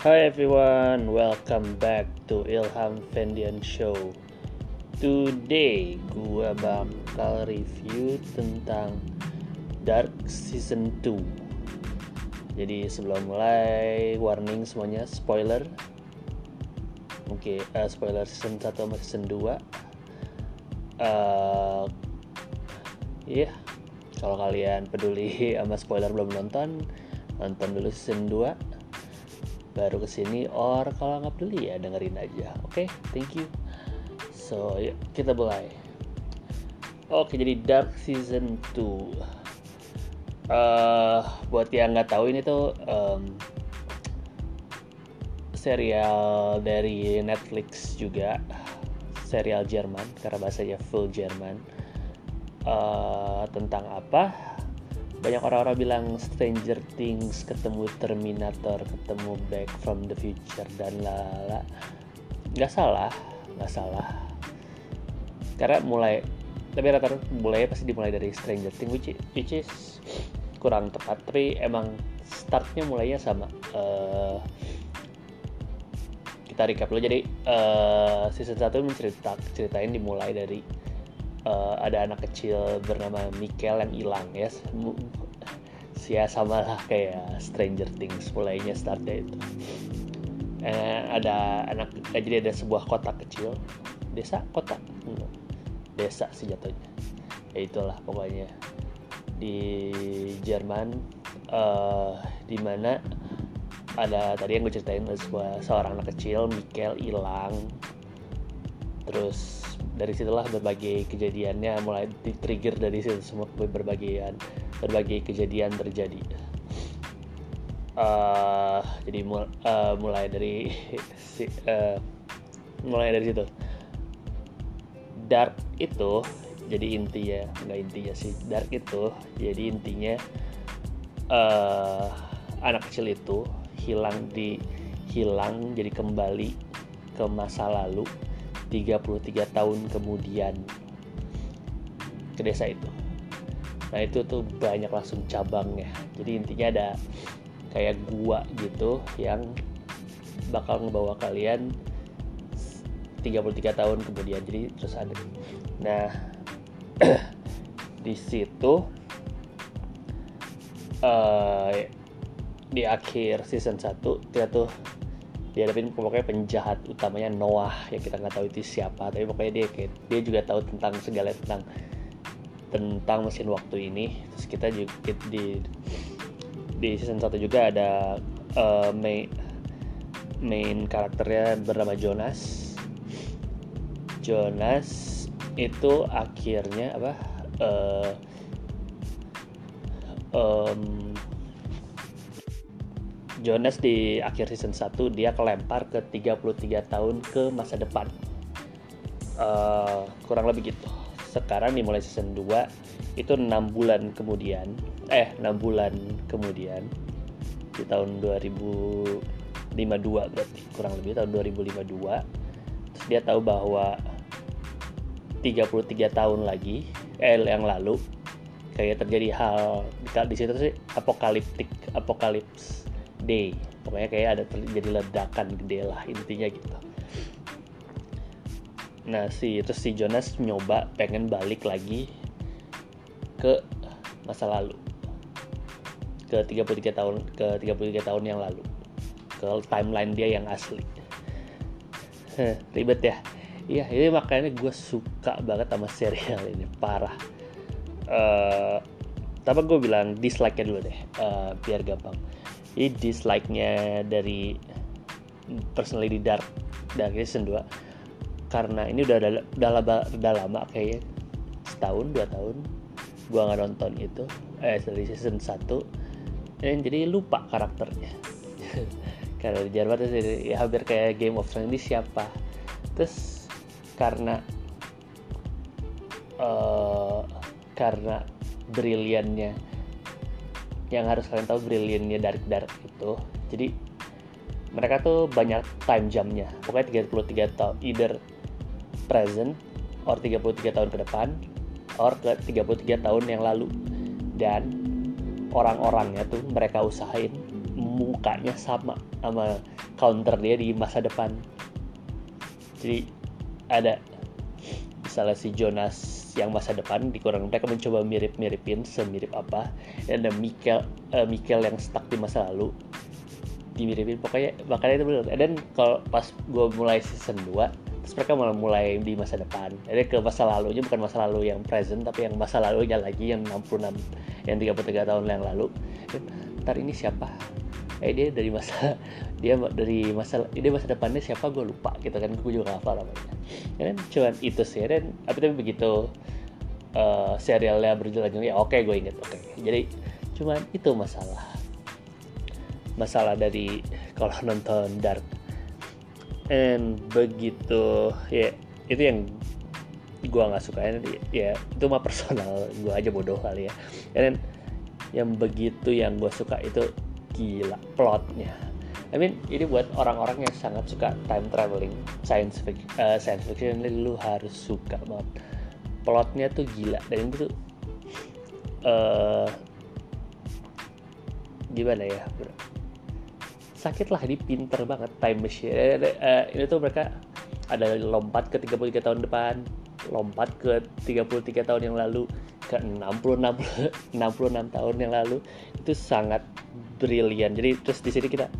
Hi everyone, welcome back to Ilham Fendian Show. Today gua bakal review tentang Dark Season 2. Jadi sebelum mulai warning semuanya spoiler. Mungkin uh, spoiler season 1 sama season 2. Uh, Iya, yeah. kalau kalian peduli sama spoiler belum nonton, nonton dulu season 2 baru ke sini or kalau nggak peduli ya dengerin aja oke? Okay? thank you. So yuk kita mulai. Oke jadi dark season 2 uh, buat yang nggak tahu ini tuh um, serial dari Netflix juga. Serial Jerman karena bahasanya full Jerman. Uh, tentang apa banyak orang-orang bilang Stranger Things ketemu Terminator ketemu Back from the Future dan lala nggak salah nggak salah. Karena mulai tapi rata-rata mulai pasti dimulai dari Stranger Things which, which is kurang tepat. Tapi emang startnya mulainya sama uh, kita recap dulu. Jadi uh, season 1 mencerita ceritain dimulai dari uh, ada anak kecil bernama Mikel yang hilang ya. Sia sama lah kayak Stranger Things mulainya startnya itu eh, ada anak eh, jadi ada sebuah kota kecil desa kota desa sih jatuhnya. Ya itulah pokoknya. Di Jerman uh, di mana ada tadi yang gue ceritain sebuah seorang anak kecil Mikel hilang terus dari situlah berbagai kejadiannya mulai di trigger dari situ semua berbagai berbagai kejadian terjadi. Uh, jadi mul uh, mulai dari si, uh, mulai dari situ. Dark itu jadi intinya nggak intinya sih. Dark itu jadi intinya uh, anak kecil itu hilang di hilang jadi kembali ke masa lalu 33 tahun kemudian ke desa itu. Nah itu tuh banyak langsung cabangnya. Jadi intinya ada kayak gua gitu yang bakal ngebawa kalian 33 tahun kemudian. Jadi terus ada. Nah di situ uh, di akhir season 1 dia tuh dihadapin pokoknya penjahat utamanya Noah yang kita nggak tahu itu siapa tapi pokoknya dia kayak dia juga tahu tentang segala tentang tentang mesin waktu ini. Terus kita juga di di season satu juga ada uh, main main karakternya bernama Jonas. Jonas itu akhirnya apa uh, um, Jonas di akhir season 1 dia kelempar ke 33 tahun ke masa depan. Uh, kurang lebih gitu. Sekarang dimulai season 2 itu 6 bulan kemudian eh 6 bulan kemudian di tahun 2052 berarti kurang lebih tahun 2052 terus dia tahu bahwa 33 tahun lagi eh yang lalu kayak terjadi hal di situ sih apokaliptik apokalips day. Pokoknya kayak ada terjadi ledakan gede lah intinya gitu. Nah si itu si Jonas nyoba pengen balik lagi ke masa lalu. Ke 33 tahun ke 33 tahun yang lalu. Ke timeline dia yang asli. Ribet ya. Iya ini makanya gue suka banget sama serial ini parah. Uh, tapi gue bilang dislike nya dulu deh. Uh, biar gampang ini dislike-nya dari personally di Dark Dark Season 2 karena ini udah udah, udah, udah lama kayaknya. Setahun dua tahun gua nggak nonton itu. Eh dari season 1 dan jadi lupa karakternya. Karena di Jerman itu ya hampir kayak Game of Thrones ini siapa? Terus karena uh, karena briliannya yang harus kalian tahu briliannya Dark Dark itu. Jadi mereka tuh banyak time jamnya pokoknya 33 tahun either present or 33 tahun ke depan or ke 33 tahun yang lalu. Dan orang-orangnya tuh mereka usahain mukanya sama sama counter dia di masa depan. Jadi ada misalnya si Jonas yang masa depan dikurang. Mereka mencoba mirip-miripin semirip apa. Dan ada Mikel uh, Mikel yang stuck di masa lalu. Dimiripin pokoknya makanya itu benar dan kalau pas gue mulai season 2 terus mereka malah mulai di masa depan. Jadi ke masa lalunya bukan masa lalu yang present tapi yang masa lalunya lagi yang 66 yang 33 tahun yang lalu. Ntar ini siapa eh dia dari masa dia dari masa dia masa depannya siapa gue lupa gitu kan gue juga hafal namanya. Ya kan? Cuman itu sih dan tapi tapi begitu uh, serialnya berjalan ya oke gue inget oke. Jadi cuman itu masalah. Masalah dari kalau nonton Dark. And begitu ya itu yang gue nggak suka. Ya itu mah personal gue aja bodoh kali ya. Dan yang begitu yang gue suka itu gila plotnya. I mean ini buat orang-orang yang sangat suka time traveling science fiction, uh, science fiction lu harus suka banget. Plotnya tuh gila dan itu tuh uh, gimana ya bro? Sakit lah ini pinter banget time machine. Uh, ini tuh mereka ada lompat ke 33 tahun depan lompat ke 33 tahun yang lalu ke 60 60 66 tahun yang lalu. Itu sangat brilian jadi terus di sini kita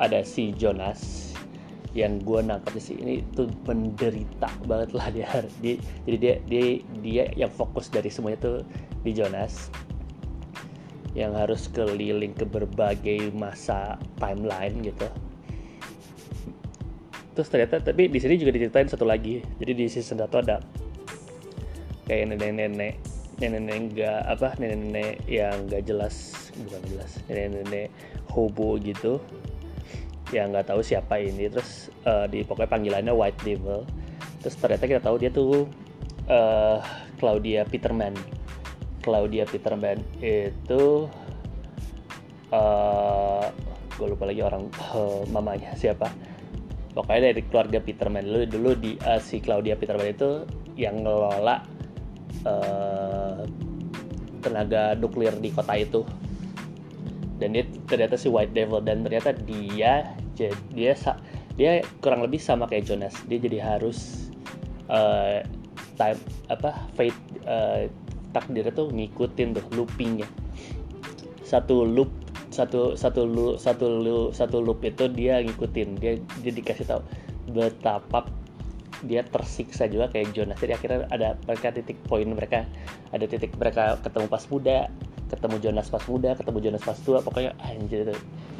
ada si Jonas yang gue nangkap sih ini tuh menderita banget lah dia, dia jadi dia dia dia yang fokus dari semuanya tuh di Jonas. Yang harus keliling ke berbagai masa timeline gitu. Terus ternyata tapi di sini juga diceritain satu lagi. Jadi di season satu ada kayak nenek-nenek nenek-nenek enggak apa nenek-nenek yang enggak jelas bukan jelas nenek-nenek hobo gitu yang nggak tahu siapa ini. Terus uh, di pokoknya panggilannya White Devil. Terus ternyata kita tahu dia tuh uh, Claudia Peterman. Claudia Peterman itu uh, eh, gue lupa lagi orang uh, mamanya siapa. Pokoknya dari keluarga Peterman. Dulu dulu di uh, si Claudia Peterman itu yang ngelola uh, tenaga nuklir di kota itu dan dia ternyata si White Devil. Dan ternyata dia dia dia kurang lebih sama kayak Jonas. Dia jadi harus uh, time apa fate uh, takdirnya tuh ngikutin tuh loopingnya. Satu loop satu satu loop satu loop satu loop itu dia ngikutin. Dia dia dikasih tahu betapa dia tersiksa juga kayak Jonas. Jadi akhirnya ada mereka titik poin mereka. Ada titik mereka ketemu pas muda ketemu Jonas pas muda ketemu Jonas pas tua pokoknya anjir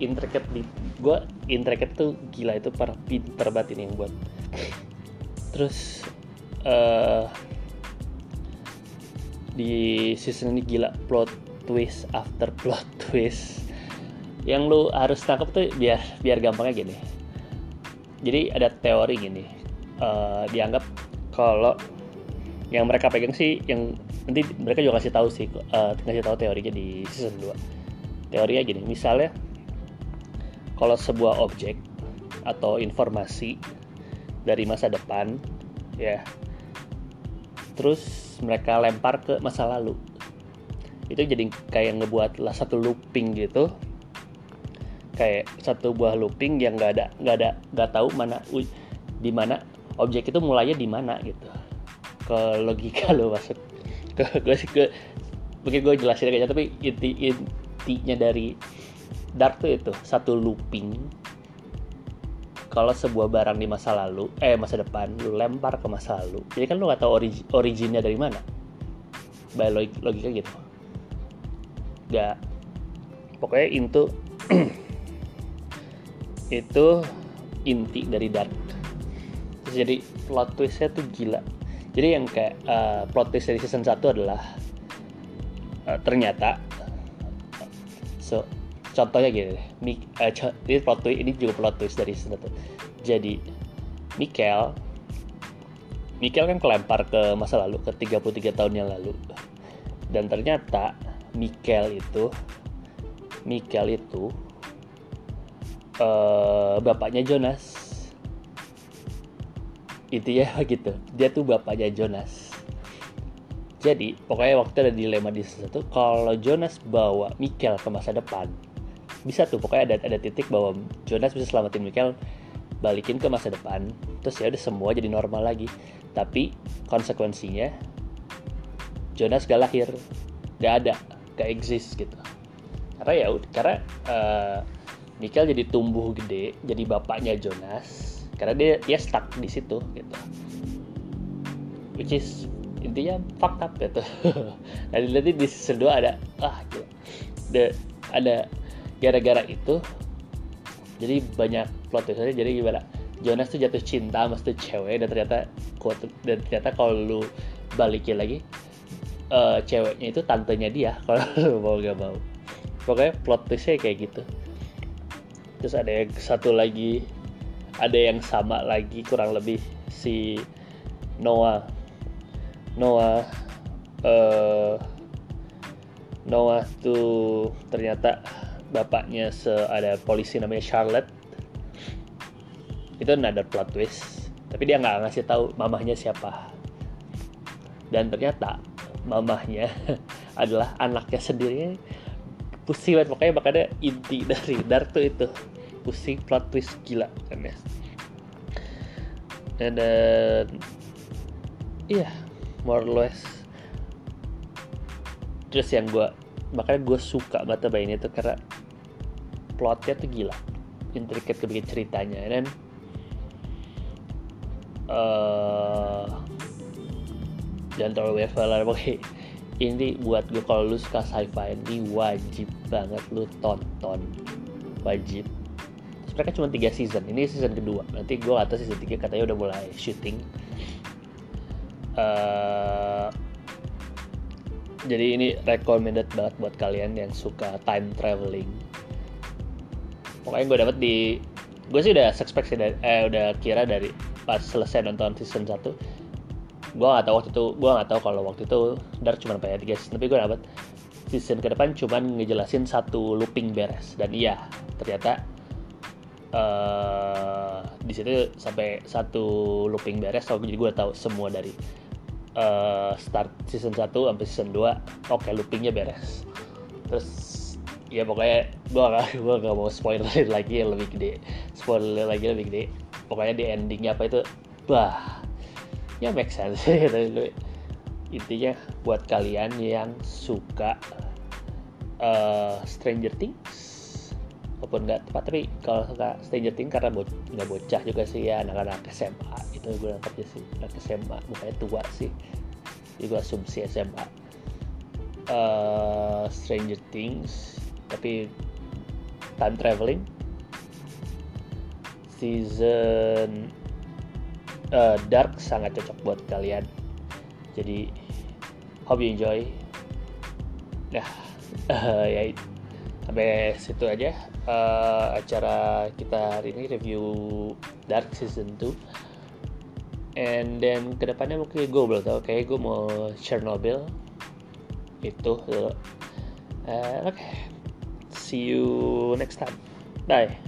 intricate di gue intricate tuh gila itu para pinter banget ini yang buat. Terus uh, di season ini gila plot twist after plot twist. Yang lu harus tangkap tuh biar biar gampangnya gini. Jadi ada teori gini uh, dianggap kalau yang mereka pegang sih yang nanti mereka juga kasih tahu sih uh, kasih tahu teorinya di season 2 teorinya gini misalnya kalau sebuah objek atau informasi dari masa depan ya terus mereka lempar ke masa lalu. Itu jadi kayak ngebuat lah satu looping gitu. Kayak satu buah looping yang nggak ada nggak ada nggak tahu mana di mana objek itu mulainya di mana gitu ke logika lo masuk. Ke gue sih ke mungkin gue jelasin aja tapi inti intinya dari dark tuh itu satu looping. Kalau sebuah barang di masa lalu eh masa depan lu lempar ke masa lalu. Jadi kan lu nggak tahu origi, originnya dari mana. By logika, logika gitu. Gak pokoknya itu itu inti dari dark. Jadi plot twistnya tuh gila jadi yang kayak uh, plot twist dari season 1 adalah uh, ternyata so contohnya deh. Mik, uh, ini plot twist ini juga plot twist dari season satu. Jadi Mikel Mikel kan kelempar ke masa lalu ke 33 tahun yang lalu. Dan ternyata Mikel itu Mikel itu uh, bapaknya Jonas itu ya gitu. Dia tuh bapaknya Jonas. Jadi pokoknya waktu ada dilema di satu kalau Jonas bawa Mikel ke masa depan bisa tuh pokoknya ada ada titik bahwa Jonas bisa selamatin Michael balikin ke masa depan terus ya udah semua jadi normal lagi. Tapi konsekuensinya Jonas gak lahir. Gak ada gak exist gitu. Karena ya karena uh, Michael jadi tumbuh gede jadi bapaknya Jonas karena dia dia stuck di situ gitu. Which is intinya fucked up gitu. Nah nanti di season 2 ada ah gila The, ada gara-gara itu jadi banyak plot twist jadi gimana? Jonas tuh jatuh cinta sama tuh cewek dan ternyata kuat dan ternyata kalau lu balikin lagi uh, ceweknya itu tantenya dia kalau mau gak mau. Pokoknya plot twistnya kayak gitu. Terus ada yang satu lagi ada yang sama lagi kurang lebih si Noah. Noah uh, Noah tuh ternyata bapaknya se ada polisi namanya Charlotte. Itu another plot twist. Tapi dia nggak ngasih tahu mamahnya siapa. Dan ternyata mamahnya adalah anaknya sendiri. Pusing banget pokoknya makanya inti dari Dark tuh itu pusing plot twist gila kan ya. Dan iya more or less. Terus yang gue makanya gue suka banget ini tuh karena plotnya tuh gila. Intricate kebikin ceritanya. Dan uh, jangan terlalu level pokoknya ini buat gue kalau lu suka sci-fi ini wajib banget lu tonton. Wajib mereka cuma tiga season. Ini season kedua. Nanti gue atas season 3 katanya udah mulai syuting uh, jadi ini recommended banget buat kalian yang suka time traveling. Pokoknya gue dapet di gue sih udah suspect sih dari, eh udah kira dari pas selesai nonton season 1 gue gak tau waktu itu gue gak tau kalau waktu itu Dark cuma pakai tiga season. Tapi gue dapet season ke depan cuman ngejelasin satu looping beres dan iya ternyata uh, di situ sampai satu looping beres so jadi gue tahu semua dari uh, start season 1 sampai season 2 oke okay, loopingnya beres. Terus ya pokoknya gue gak, gue gak mau spoiler lagi yang lebih gede. Spoiler lagi lebih gede. Pokoknya di endingnya apa itu bah ya make sense. Gitu. Intinya buat kalian yang suka uh, Stranger Things walaupun nggak tepat tapi kalau suka Stranger Things karena bo nggak bocah juga sih ya anak-anak SMA itu gue nangkapnya sih anak SMA mukanya tua sih. Juga asumsi SMA uh, Stranger Things tapi time traveling. Season uh, Dark sangat cocok buat kalian. Jadi hope you enjoy. Nah uh, ya sampai situ aja uh, acara kita hari ini review Dark Season 2 and then ke depannya mungkin gue belum tau kayak gue mau Chernobyl. Itu uh, oke. Okay. see you next time. Bye